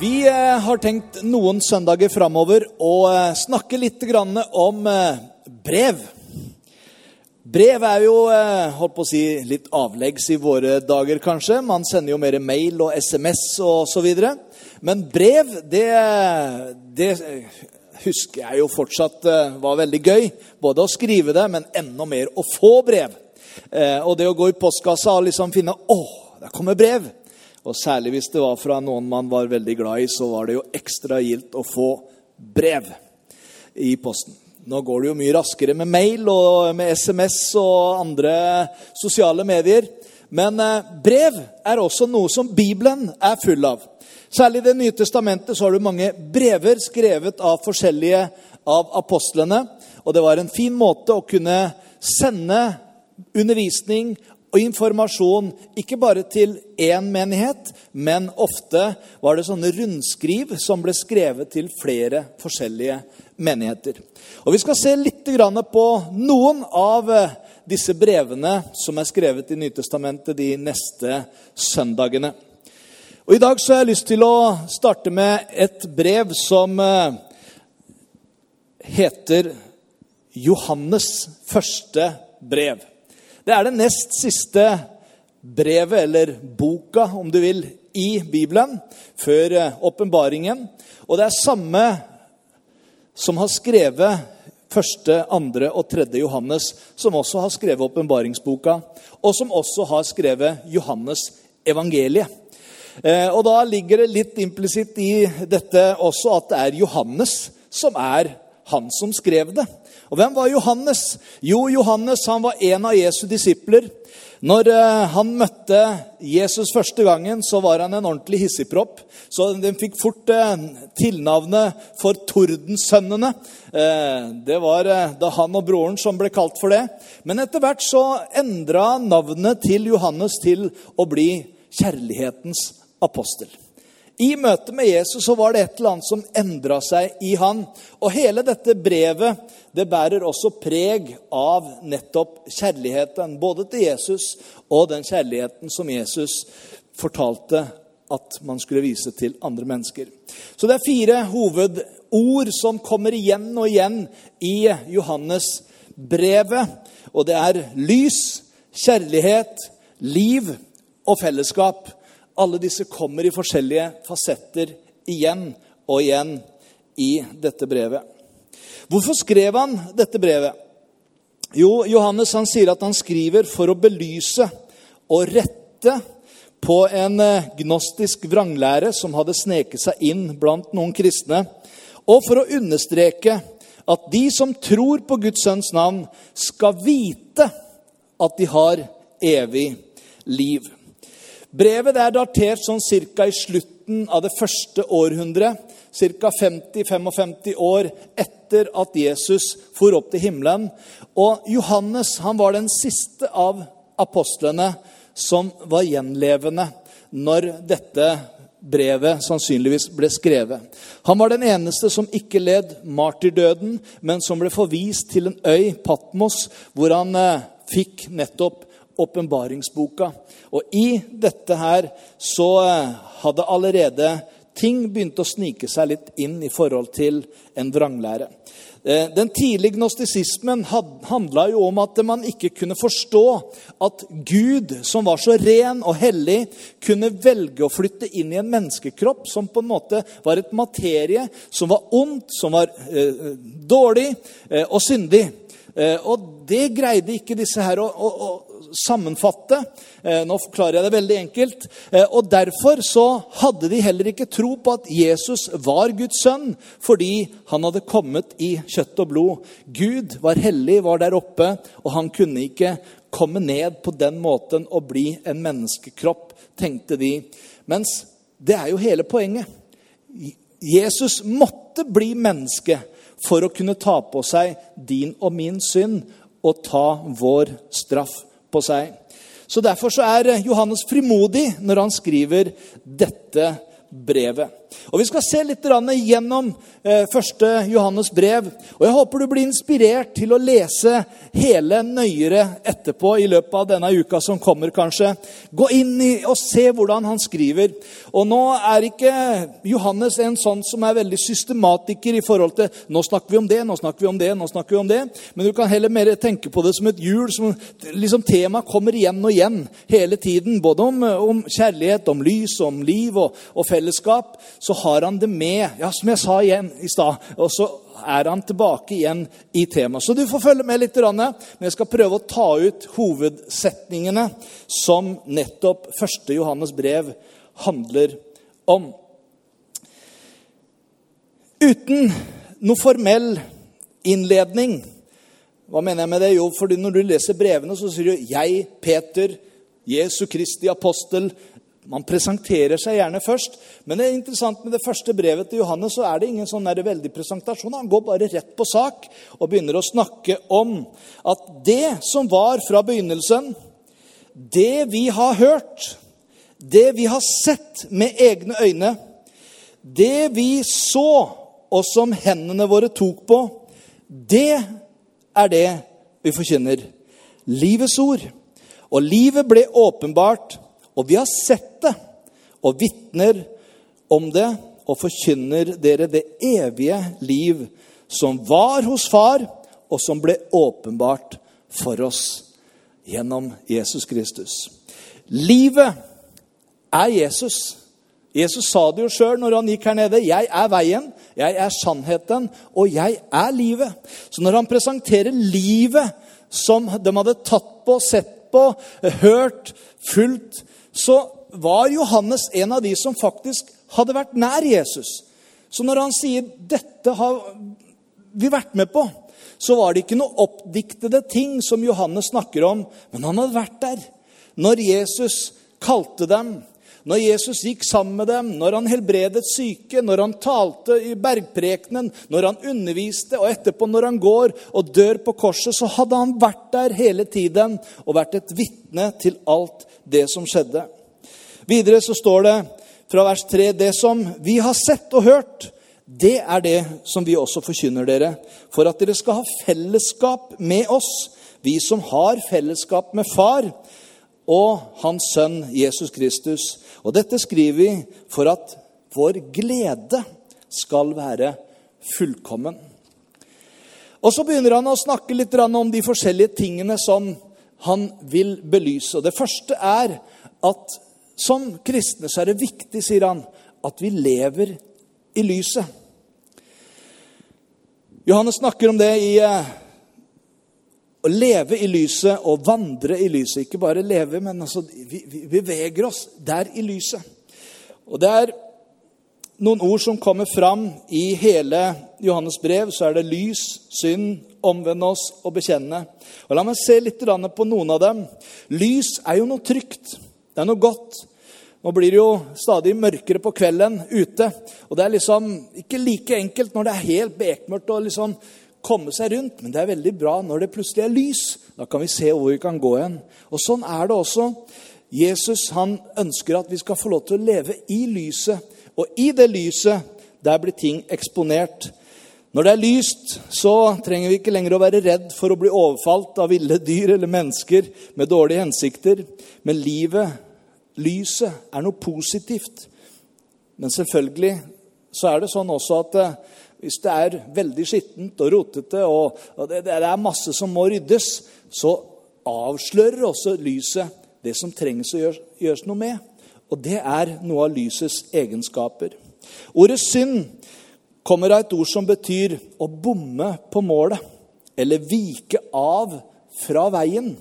Vi eh, har tenkt noen søndager framover å eh, snakke litt om eh, brev. Brev er jo holdt på å si, litt avleggs i våre dager, kanskje. Man sender jo mer mail og SMS og så videre. Men brev, det, det husker jeg jo fortsatt var veldig gøy. Både å skrive det, men enda mer å få brev. Og det å gå i postkassa og liksom finne Å, der kommer brev! Og særlig hvis det var fra noen man var veldig glad i, så var det jo ekstra gildt å få brev i posten. Nå går det jo mye raskere med mail og med SMS og andre sosiale medier. Men eh, brev er også noe som Bibelen er full av. Særlig i Det nye testamentet så har du mange brever skrevet av forskjellige av apostlene. Og det var en fin måte å kunne sende undervisning og informasjon ikke bare til én menighet, men ofte var det sånne rundskriv som ble skrevet til flere forskjellige menigheter. Og Vi skal se litt på noen av eh, disse brevene som er skrevet i Nytestamentet de neste søndagene. Og I dag så har jeg lyst til å starte med et brev som eh, heter Johannes første brev. Det er det nest siste brevet, eller boka, om du vil, i Bibelen, før eh, åpenbaringen. Og det er samme som har skrevet første, andre og tredje Johannes, som også har skrevet åpenbaringsboka, og som også har skrevet Johannes evangeliet. Eh, og da ligger det litt implisitt i dette også at det er Johannes som er han som skrev det. Og hvem var Johannes? Jo, Johannes han var en av Jesu disipler. Når eh, han møtte Jesus første gangen, så var han en ordentlig hissigpropp. Så den fikk fort eh, tilnavnet for Tordensønnene. Eh, det var da han og broren som ble kalt for det. Men etter hvert så endra navnet til Johannes til å bli kjærlighetens apostel. I møte med Jesus så var det et eller annet som endra seg i han. Og hele dette brevet det bærer også preg av nettopp kjærligheten. Både til Jesus og den kjærligheten som Jesus fortalte at man skulle vise til andre mennesker. Så det er fire hovedord som kommer igjen og igjen i Johannes brevet. Og det er lys, kjærlighet, liv og fellesskap. Alle disse kommer i forskjellige fasetter igjen og igjen i dette brevet. Hvorfor skrev han dette brevet? Jo, Johannes han sier at han skriver for å belyse og rette på en eh, gnostisk vranglære som hadde sneket seg inn blant noen kristne, og for å understreke at de som tror på Guds sønns navn, skal vite at de har evig liv. Brevet er datert sånn cirka i slutten av det første århundret. Ca. 50-55 år etter at Jesus for opp til himmelen. Og Johannes han var den siste av apostlene som var gjenlevende når dette brevet sannsynligvis ble skrevet. Han var den eneste som ikke led martyrdøden, men som ble forvist til en øy, Patmos, hvor han eh, fikk nettopp åpenbaringsboka. Og i dette her så eh, hadde allerede ting begynt å snike seg litt inn i forhold til en vranglære. Eh, den tidlige gnostisismen handla jo om at man ikke kunne forstå at Gud, som var så ren og hellig, kunne velge å flytte inn i en menneskekropp som på en måte var et materie som var ondt, som var eh, dårlig og syndig. Og det greide ikke disse her å, å sammenfatte. Eh, nå forklarer jeg det veldig enkelt. Eh, og Derfor så hadde de heller ikke tro på at Jesus var Guds sønn, fordi han hadde kommet i kjøtt og blod. Gud var hellig, var der oppe, og han kunne ikke komme ned på den måten og bli en menneskekropp, tenkte de. Mens det er jo hele poenget. Jesus måtte bli menneske for å kunne ta på seg din og min synd og ta vår straff på seg. Så Derfor så er Johannes frimodig når han skriver dette brevet. Og Vi skal se litt gjennom eh, første Johannes brev. og Jeg håper du blir inspirert til å lese hele nøyere etterpå i løpet av denne uka som kommer, kanskje. Gå inn i og se hvordan han skriver. Og Nå er ikke Johannes en sånn som er veldig systematiker i forhold til nå snakker vi om det, nå snakker vi om det, nå snakker vi om det. Men du kan heller mer tenke på det som et hjul. som liksom Temaet kommer igjen og igjen hele tiden. Både om, om kjærlighet, om lys, om liv og, og fellesskap. Så har han det med, ja, som jeg sa igjen i stad. Og så er han tilbake igjen i temaet. Så du får følge med litt, men jeg skal prøve å ta ut hovedsetningene som nettopp 1. Johannes brev handler om. Uten noe formell innledning Hva mener jeg med det? Jo, fordi når du leser brevene, så sier du 'Jeg, Peter, Jesu Kristi apostel', man presenterer seg gjerne først. Men det er interessant med det første brevet til Johannes så er det ingen sånn veldig presentasjon. Han går bare rett på sak og begynner å snakke om at det som var fra begynnelsen, det vi har hørt, det vi har sett med egne øyne, det vi så, og som hendene våre tok på, det er det vi forkynner. Livets ord. Og livet ble åpenbart og vi har sett og vitner om det og forkynner dere det evige liv som var hos Far, og som ble åpenbart for oss gjennom Jesus Kristus. Livet er Jesus. Jesus sa det jo sjøl når han gikk her nede. 'Jeg er veien, jeg er sannheten, og jeg er livet'. Så når han presenterer livet som de hadde tatt på, sett på, hørt, fulgt, så var Johannes en av de som faktisk hadde vært nær Jesus. Så når han sier 'dette har vi vært med på', så var det ikke noe oppdiktede ting som Johannes snakker om, men han hadde vært der. Når Jesus kalte dem, når Jesus gikk sammen med dem, når han helbredet syke, når han talte i bergprekenen, når han underviste, og etterpå når han går og dør på korset, så hadde han vært der hele tiden og vært et vitne til alt det som skjedde. Videre så står det fra vers 3.: Det som vi har sett og hørt, det er det som vi også forkynner dere, for at dere skal ha fellesskap med oss, vi som har fellesskap med Far og Hans Sønn Jesus Kristus. Og dette skriver vi for at vår glede skal være fullkommen. Og så begynner han å snakke litt om de forskjellige tingene som han vil belyse. Og Det første er at som kristne så er det viktig, sier han, at vi lever i lyset. Johannes snakker om det i eh, å leve i lyset og vandre i lyset. Ikke bare leve, men altså, vi, vi beveger oss der i lyset. Og det er noen ord som kommer fram i hele Johannes brev. Så er det lys, synd, omvende oss og bekjenne. Og La meg se litt på noen av dem. Lys er jo noe trygt. Det er noe godt. Nå blir det jo stadig mørkere på kvelden ute. Og det er liksom ikke like enkelt når det er helt bekmørkt å liksom komme seg rundt, men det er veldig bra når det plutselig er lys. Da kan vi se hvor vi kan gå igjen. Og sånn er det også. Jesus han ønsker at vi skal få lov til å leve i lyset. Og i det lyset, der blir ting eksponert. Når det er lyst, så trenger vi ikke lenger å være redd for å bli overfalt av ville dyr eller mennesker med dårlige hensikter. Men livet, lyset, er noe positivt. Men selvfølgelig så er det sånn også at eh, hvis det er veldig skittent og rotete, og, det, er masse som må ryddes, så avslører også lyset det som trengs å gjøres noe med. Og det er noe av lysets egenskaper. Ordet synd kommer av et ord som betyr å bomme på målet, eller vike av fra veien.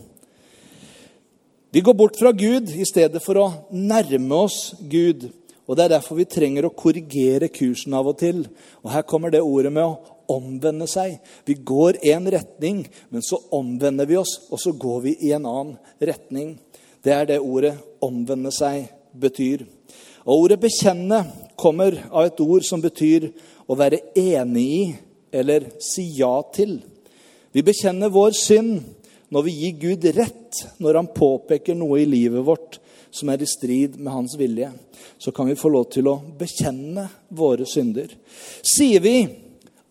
Vi går bort fra Gud i stedet for å nærme oss Gud. Og Det er derfor vi trenger å korrigere kursen av og til. Og Her kommer det ordet med å omvende seg. Vi går én retning, men så omvender vi oss, og så går vi i en annen retning. Det er det ordet 'omvende seg' betyr. Og Ordet 'bekjenne' kommer av et ord som betyr å være enig i eller si ja til. Vi bekjenner vår synd når vi gir Gud rett når han påpeker noe i livet vårt som er i strid med hans vilje. Så kan vi få lov til å bekjenne våre synder. Sier vi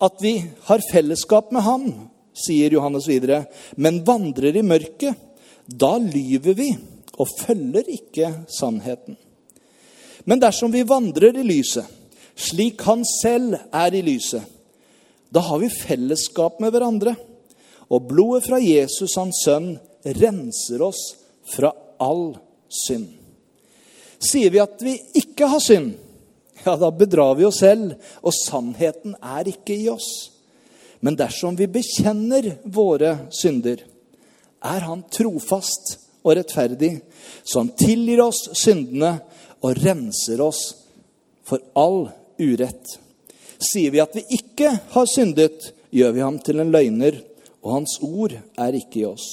at vi har fellesskap med ham, sier Johannes videre, men vandrer i mørket, da lyver vi og følger ikke sannheten. Men dersom vi vandrer i lyset, slik han selv er i lyset, da har vi fellesskap med hverandre. Og blodet fra Jesus, hans sønn, renser oss fra all synd. Sier vi at vi ikke har synd, ja, da bedrar vi oss selv, og sannheten er ikke i oss. Men dersom vi bekjenner våre synder, er Han trofast og rettferdig, så Han tilgir oss syndene og renser oss for all urett. Sier vi at vi ikke har syndet, gjør vi ham til en løgner, og hans ord er ikke i oss.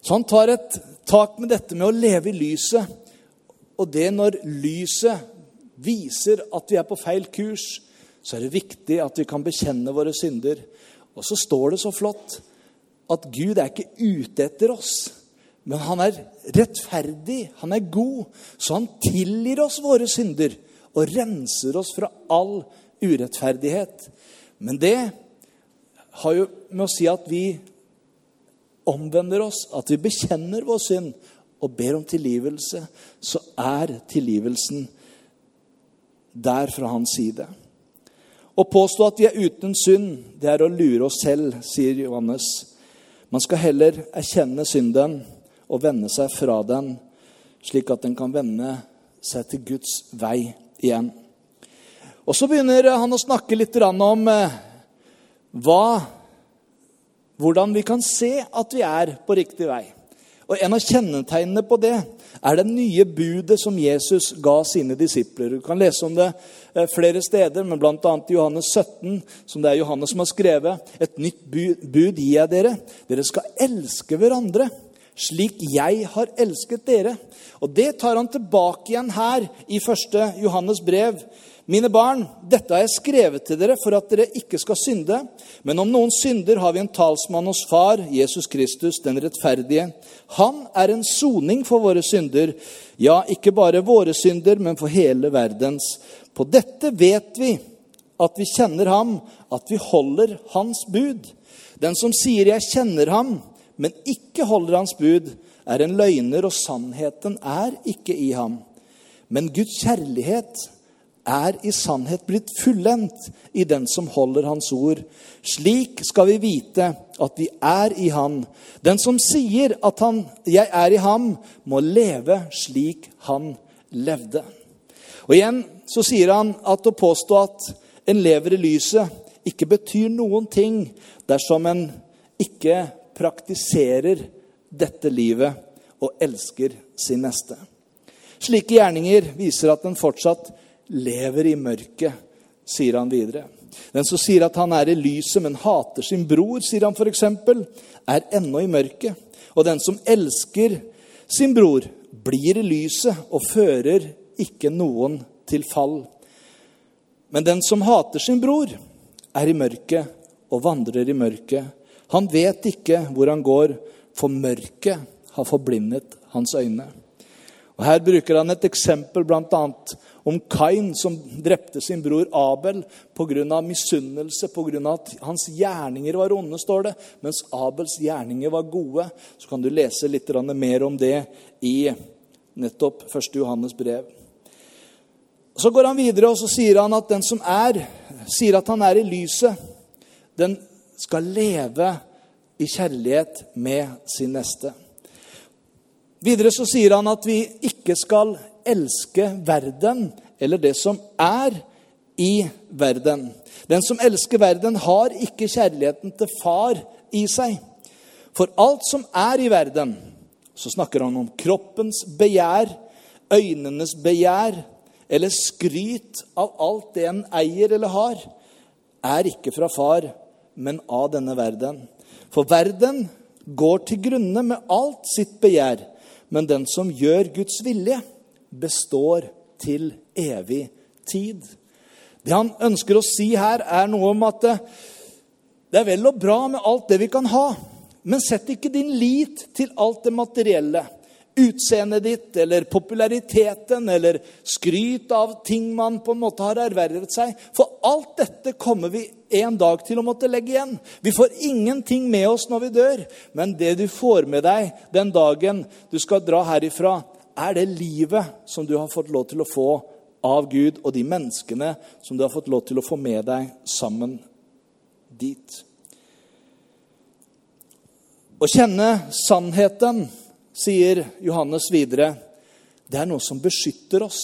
Så han tar et tak med dette med å leve i lyset. Og det når lyset viser at vi er på feil kurs, så er det viktig at vi kan bekjenne våre synder. Og så står det så flott at Gud er ikke ute etter oss. Men han er rettferdig, han er god, så han tilgir oss våre synder og renser oss fra all urettferdighet. Men det har jo med å si at vi omvender oss, at vi bekjenner vår synd og ber om tilgivelse, så er tilgivelsen der fra hans side. Å påstå at vi er uten synd, det er å lure oss selv, sier Johannes. Man skal heller erkjenne synden og vende seg fra den, slik at den kan vende seg til Guds vei igjen. Og Så begynner han å snakke litt om eh, hva, hvordan vi kan se at vi er på riktig vei. Og En av kjennetegnene på det er det nye budet som Jesus ga sine disipler. Du kan lese om det eh, flere steder, men bl.a. i Johannes 17, som det er Johannes som har skrevet. Et nytt bud gir jeg dere. Dere skal elske hverandre slik jeg har elsket dere. Og det tar han tilbake igjen her i 1. Johannes brev. Mine barn, dette har jeg skrevet til dere for at dere ikke skal synde. Men om noen synder, har vi en talsmann hos Far, Jesus Kristus, den rettferdige. Han er en soning for våre synder. Ja, ikke bare våre synder, men for hele verdens. På dette vet vi at vi kjenner ham, at vi holder hans bud. Den som sier 'jeg kjenner ham', men ikke holder hans bud, er en løgner, og sannheten er ikke i ham. Men Guds kjærlighet er i sannhet blitt fullendt i den som holder hans ord. Slik skal vi vite at vi er i Han. Den som sier at han, 'jeg er i ham', må leve slik han levde. Og igjen så sier han at å påstå at en lever i lyset, ikke betyr noen ting dersom en ikke praktiserer dette livet og elsker sin neste. Slike gjerninger viser at en fortsatt lever i mørket, sier han videre. Den som sier at han er i lyset, men hater sin bror, sier han f.eks., er ennå i mørket. Og den som elsker sin bror, blir i lyset og fører ikke noen til fall. Men den som hater sin bror, er i mørket og vandrer i mørket han vet ikke hvor han går, for mørket har forblindet hans øyne. Og Her bruker han et eksempel bl.a. om Kain som drepte sin bror Abel pga. misunnelse, pga. at hans gjerninger var onde, står det, mens Abels gjerninger var gode. Så kan du lese litt mer om det i nettopp 1. Johannes brev. Så går han videre og så sier han at den som er, sier at han er i lyset, den skal leve i kjærlighet med sin neste. Videre så sier han at vi ikke skal elske verden eller det som er i verden. Den som elsker verden, har ikke kjærligheten til far i seg. For alt som er i verden, så snakker han om kroppens begjær, øynenes begjær eller skryt av alt det en eier eller har, er ikke fra far, men av denne verden. For verden går til grunne med alt sitt begjær, men den som gjør Guds vilje, består til evig tid. Det han ønsker å si her, er noe om at det, det er vel og bra med alt det vi kan ha, men sett ikke din lit til alt det materielle. Utseendet ditt eller populariteten eller skryt av ting man på en måte har ervervet seg. For alt dette kommer vi en dag til å måtte legge igjen. Vi får ingenting med oss når vi dør, men det du får med deg den dagen du skal dra herifra, er det livet som du har fått lov til å få av Gud, og de menneskene som du har fått lov til å få med deg sammen dit. Å kjenne sannheten, sier Johannes videre, det er noe som beskytter oss.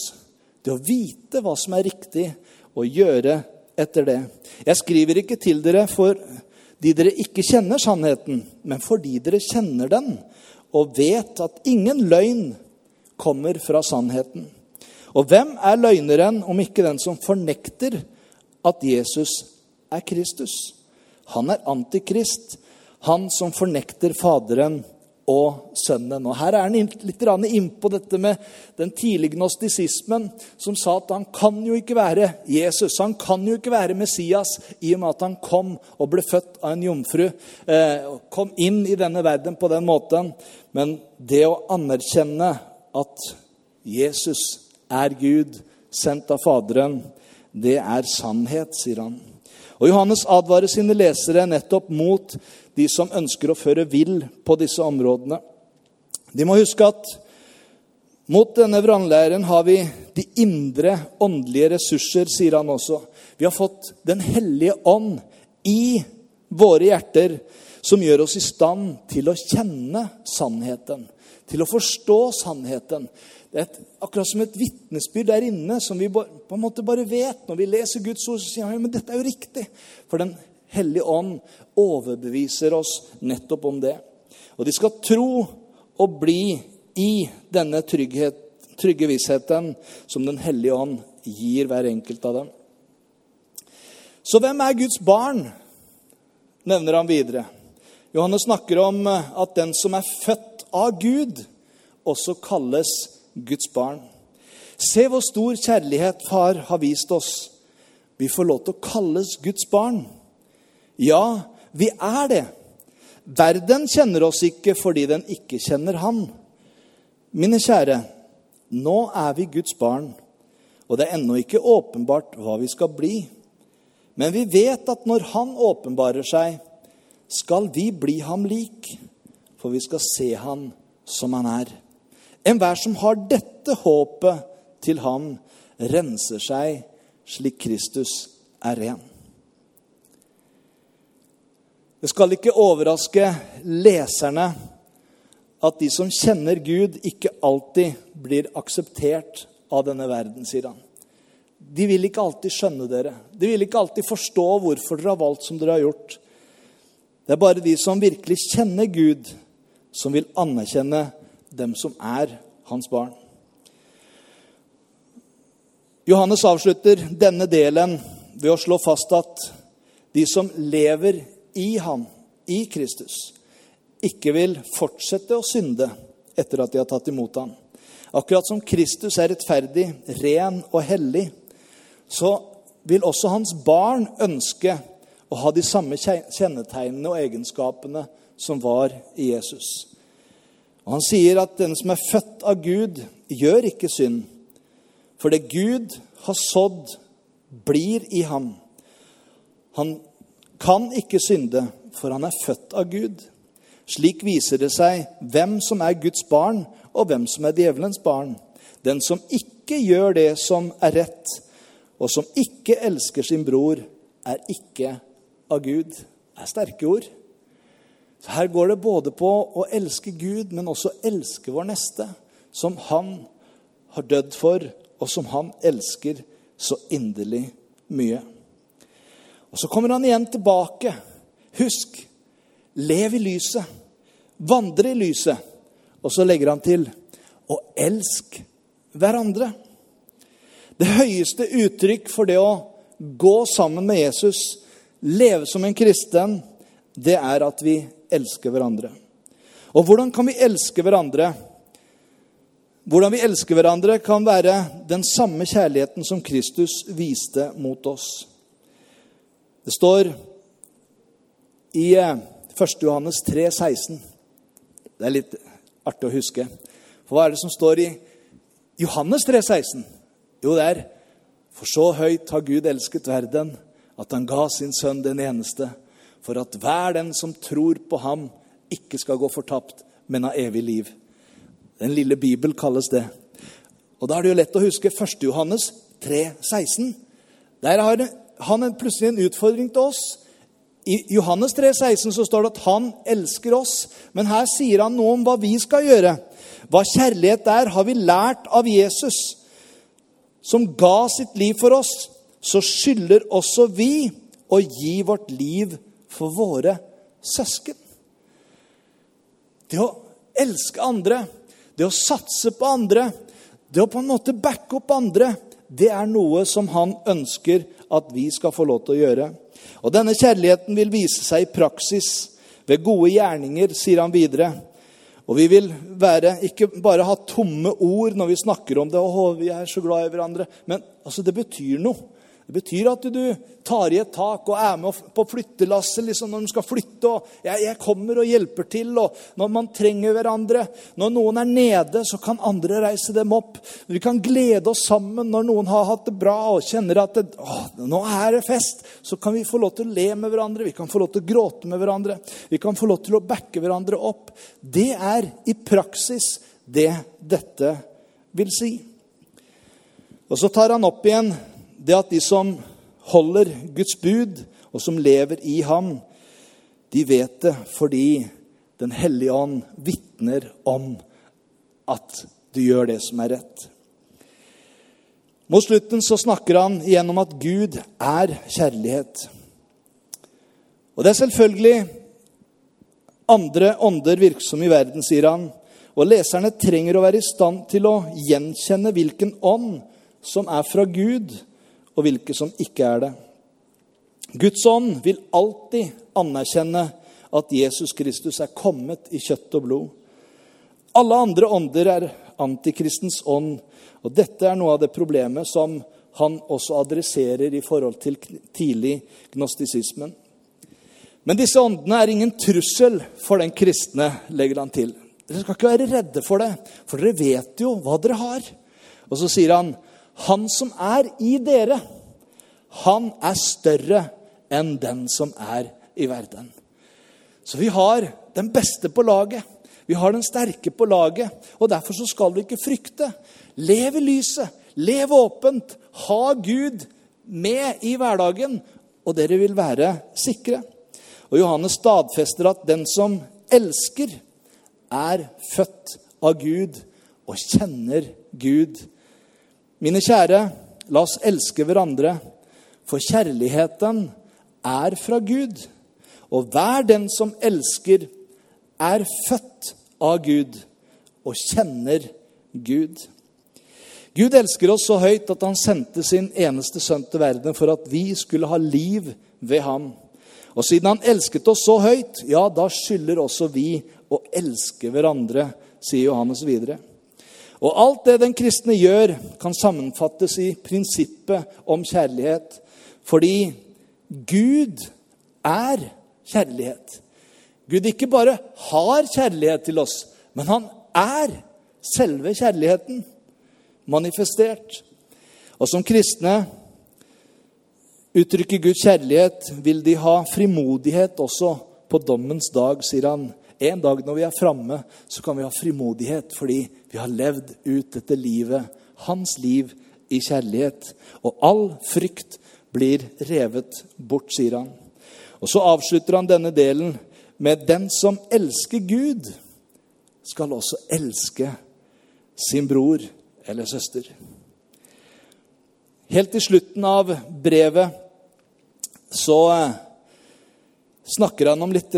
Det å vite hva som er riktig, og gjøre etter det. Jeg skriver ikke til dere fordi dere ikke kjenner sannheten, men fordi dere kjenner den og vet at ingen løgn kommer fra sannheten. Og hvem er løgneren om ikke den som fornekter at Jesus er Kristus? Han er antikrist, han som fornekter Faderen og Sønnen. Og Her er han litt innpå dette med den tidlige gnostisismen, som sa at han kan jo ikke være Jesus, han kan jo ikke være Messias, i og med at han kom og ble født av en jomfru. Eh, kom inn i denne verden på den måten. Men det å anerkjenne at Jesus er Gud, sendt av Faderen. Det er sannhet, sier han. Og Johannes advarer sine lesere nettopp mot de som ønsker å føre vill på disse områdene. De må huske at mot denne vrangleiren har vi de indre åndelige ressurser, sier han også. Vi har fått Den hellige ånd i våre hjerter, som gjør oss i stand til å kjenne sannheten, til å forstå sannheten. Det er et, akkurat som et vitnesbyrd der inne som vi på en måte bare vet. Når vi leser Guds ord, så sier vi men dette er jo riktig. For Den hellige ånd overbeviser oss nettopp om det. Og de skal tro og bli i denne trygghet, trygge vissheten som Den hellige ånd gir hver enkelt av dem. Så hvem er Guds barn? nevner han videre. Johannes snakker om at den som er født av Gud, også kalles Guds barn. Se hvor stor kjærlighet far har vist oss. Vi får lov til å kalles Guds barn. Ja, vi er det. Verden kjenner oss ikke fordi den ikke kjenner Han. Mine kjære, nå er vi Guds barn, og det er ennå ikke åpenbart hva vi skal bli. Men vi vet at når Han åpenbarer seg, skal vi bli ham lik, for vi skal se han som han er. Enhver som har dette håpet til ham, renser seg slik Kristus er ren. Det skal ikke overraske leserne at de som kjenner Gud, ikke alltid blir akseptert av denne verden, sier han. De vil ikke alltid skjønne dere. De vil ikke alltid forstå hvorfor dere har valgt som dere har gjort. Det er bare de som virkelig kjenner Gud, som vil anerkjenne dem som er hans barn. Johannes avslutter denne delen ved å slå fast at de som lever i ham, i Kristus, ikke vil fortsette å synde etter at de har tatt imot ham. Akkurat som Kristus er rettferdig, ren og hellig, så vil også hans barn ønske å ha de samme kjennetegnene og egenskapene som var i Jesus. Og Han sier at den som er født av Gud, gjør ikke synd. For det Gud har sådd, blir i ham. Han kan ikke synde, for han er født av Gud. Slik viser det seg hvem som er Guds barn, og hvem som er djevelens barn. Den som ikke gjør det som er rett, og som ikke elsker sin bror, er ikke av Gud. Det er sterke ord. Så Her går det både på å elske Gud, men også elske vår neste, som han har dødd for, og som han elsker så inderlig mye. Og Så kommer han igjen tilbake. Husk, lev i lyset. Vandre i lyset. Og så legger han til og elsk hverandre. Det høyeste uttrykk for det å gå sammen med Jesus, leve som en kristen, det er at vi elske hverandre. Og hvordan kan vi elske hverandre? hvordan vi elsker hverandre, kan være den samme kjærligheten som Kristus viste mot oss. Det står i 1. Eh, Johannes 3, 16. Det er litt artig å huske. For hva er det som står i Johannes 3, 16? Jo, det er For så høyt har Gud elsket verden, at han ga sin sønn den eneste, for at hver den som tror på ham, ikke skal gå fortapt, men ha evig liv. Den lille Bibel kalles det. Og Da er det jo lett å huske 1. Johannes 3, 16. Der har han plutselig en utfordring til oss. I Johannes 3, 16 så står det at han elsker oss, men her sier han noe om hva vi skal gjøre. Hva kjærlighet er, har vi lært av Jesus, som ga sitt liv for oss. Så skylder også vi å gi vårt liv for våre søsken. Det å elske andre, det å satse på andre, det å på en måte backe opp andre, det er noe som han ønsker at vi skal få lov til å gjøre. Og denne kjærligheten vil vise seg i praksis ved gode gjerninger, sier han videre. Og vi vil være, ikke bare ha tomme ord når vi snakker om det. og vi er så glad i hverandre. Men altså, det betyr noe. Det betyr at du tar i et tak og er med på flyttelasset liksom når de skal flytte. og jeg, jeg, kommer og hjelper til. og Når man trenger hverandre. Når noen er nede, så kan andre reise dem opp. Vi kan glede oss sammen når noen har hatt det bra og kjenner at det, å, nå er det fest. Så kan vi få lov til å le med hverandre, vi kan få lov til å gråte med hverandre. Vi kan få lov til å backe hverandre opp. Det er i praksis det dette vil si. Og så tar han opp igjen det at de som holder Guds bud, og som lever i ham, de vet det fordi Den hellige ånd vitner om at du gjør det som er rett. Mot slutten så snakker han igjen om at Gud er kjærlighet. Og det er selvfølgelig andre ånder virksomme i verden, sier han. Og leserne trenger å være i stand til å gjenkjenne hvilken ånd som er fra Gud, og hvilke som ikke er det. Guds ånd vil alltid anerkjenne at Jesus Kristus er kommet i kjøtt og blod. Alle andre ånder er antikristens ånd, og dette er noe av det problemet som han også adresserer i forhold til tidlig gnostisismen. Men disse åndene er ingen trussel for den kristne, legger han til. Dere skal ikke være redde for det, for dere vet jo hva dere har. Og så sier han han som er i dere, han er større enn den som er i verden. Så vi har den beste på laget. Vi har den sterke på laget. Og derfor så skal vi ikke frykte. Lev i lyset. Lev åpent. Ha Gud med i hverdagen, og dere vil være sikre. Og Johannes stadfester at den som elsker, er født av Gud og kjenner Gud Mine kjære, la oss elske hverandre, for kjærligheten er fra Gud. Og hver den som elsker, er født av Gud og kjenner Gud. Gud elsker oss så høyt at han sendte sin eneste sønn til verden for at vi skulle ha liv ved ham. Og siden han elsket oss så høyt, ja, da skylder også vi å elske hverandre, sier Johannes videre. Og alt det den kristne gjør, kan sammenfattes i prinsippet om kjærlighet. Fordi Gud er kjærlighet. Gud ikke bare har kjærlighet til oss, men han er selve kjærligheten manifestert. Og som kristne uttrykker Guds kjærlighet, vil de ha frimodighet også på dommens dag, sier han. En dag når vi er framme, så kan vi ha frimodighet fordi vi har levd ut dette livet, hans liv, i kjærlighet. Og all frykt blir revet bort, sier han. Og så avslutter han denne delen med 'Den som elsker Gud, skal også elske sin bror eller søster'. Helt til slutten av brevet så eh, snakker han om litt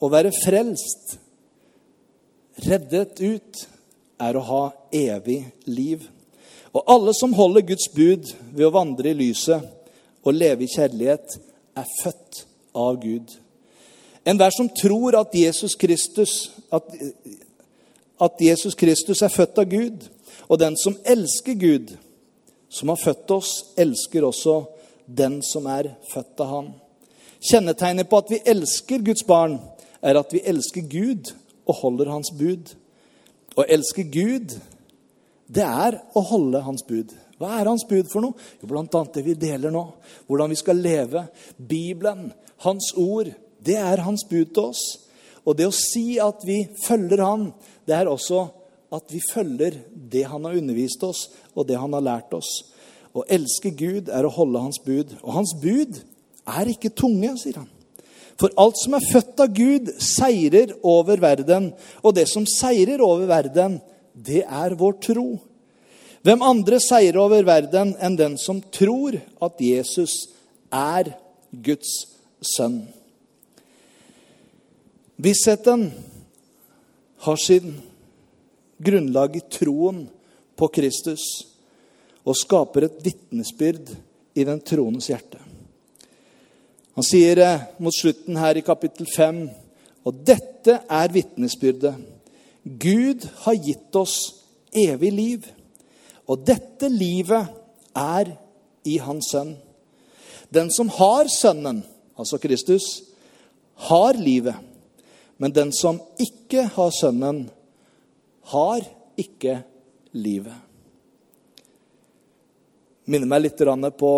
å være frelst, reddet ut, er å ha evig liv. Og alle som holder Guds bud ved å vandre i lyset og leve i kjærlighet, er født av Gud. Enhver som tror at Jesus Kristus at, at Jesus Kristus er født av Gud. Og den som elsker Gud, som har født oss, elsker også den som er født av Han. Kjennetegnet på at vi elsker Guds barn, er at vi elsker Gud og holder Hans bud. Å elske Gud, det er å holde Hans bud. Hva er Hans bud for noe? Jo, Blant annet det vi deler nå. Hvordan vi skal leve. Bibelen, Hans ord, det er Hans bud til oss. Og det å si at vi følger Han, det er også at vi følger det Han har undervist oss, og det Han har lært oss. Å elske Gud er å holde Hans bud. Og Hans bud er ikke tunge, sier han. For alt som er født av Gud, seirer over verden. Og det som seirer over verden, det er vår tro. Hvem andre seirer over verden enn den som tror at Jesus er Guds sønn? Vissheten har sin grunnlag i troen på Kristus og skaper et vitnesbyrd i den troendes hjerte. Han sier mot slutten her i kapittel 5 og dette er vitnesbyrdet. Gud har gitt oss evig liv, og dette livet er i Hans Sønn. Den som har Sønnen, altså Kristus, har livet. Men den som ikke har Sønnen, har ikke livet. Minner meg litt på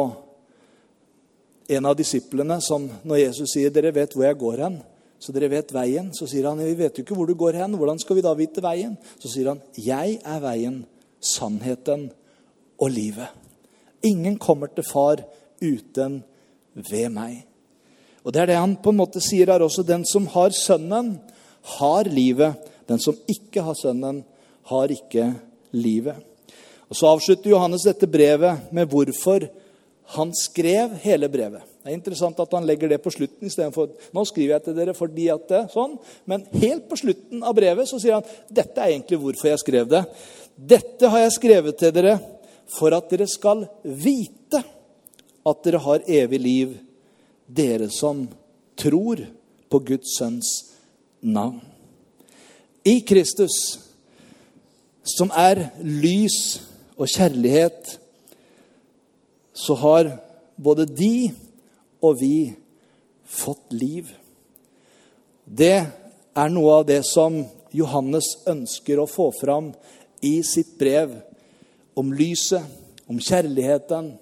en av disiplene som når Jesus sier 'Dere vet hvor jeg går hen', så dere vet veien, så sier han 'Vi vet jo ikke hvor du går hen. Hvordan skal vi da vite veien?' Så sier han 'Jeg er veien, sannheten og livet'. Ingen kommer til far uten ved meg. Og Det er det han på en måte sier her også. Den som har Sønnen, har livet. Den som ikke har Sønnen, har ikke livet. Og Så avslutter Johannes dette brevet med hvorfor han skrev hele brevet. Det er interessant at han legger det på slutten istedenfor nå skriver jeg til dere fordi at det sånn. Men helt på slutten av brevet så sier han dette er egentlig hvorfor jeg skrev det. Dette har jeg skrevet til dere for at dere skal vite at dere har evig liv, dere som tror på Guds sønns navn. I Kristus, som er lys og kjærlighet, så har både de og vi fått liv. Det er noe av det som Johannes ønsker å få fram i sitt brev om lyset, om kjærligheten,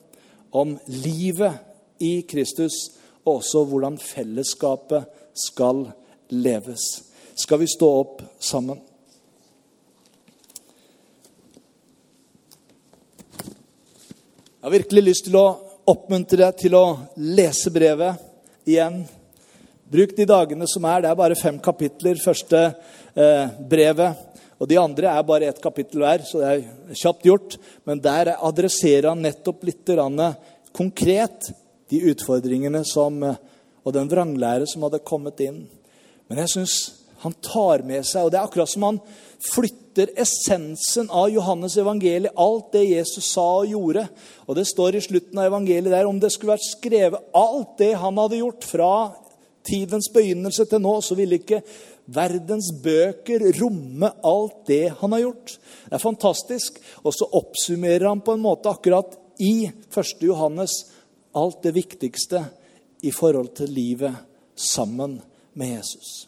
om livet i Kristus, og også hvordan fellesskapet skal leves. Skal vi stå opp sammen? Jeg har virkelig lyst til å oppmuntre deg til å lese brevet igjen. Bruk de dagene som er. Det er bare fem kapitler, første eh, brevet. Og de andre er bare ett kapittel hver, så det er kjapt gjort. Men der adresserer han nettopp litt konkret de utfordringene som, eh, og den vranglære som hadde kommet inn. Men jeg syns han tar med seg, og det er akkurat som han flytter essensen av Johannes evangeliet, alt det Jesus sa og gjorde. Og det står i slutten av evangeliet der om det skulle vært skrevet alt det han hadde gjort fra tidens begynnelse til nå, så ville ikke verdens bøker romme alt det han har gjort. Det er fantastisk. Og så oppsummerer han på en måte akkurat i 1. Johannes alt det viktigste i forhold til livet sammen med Jesus.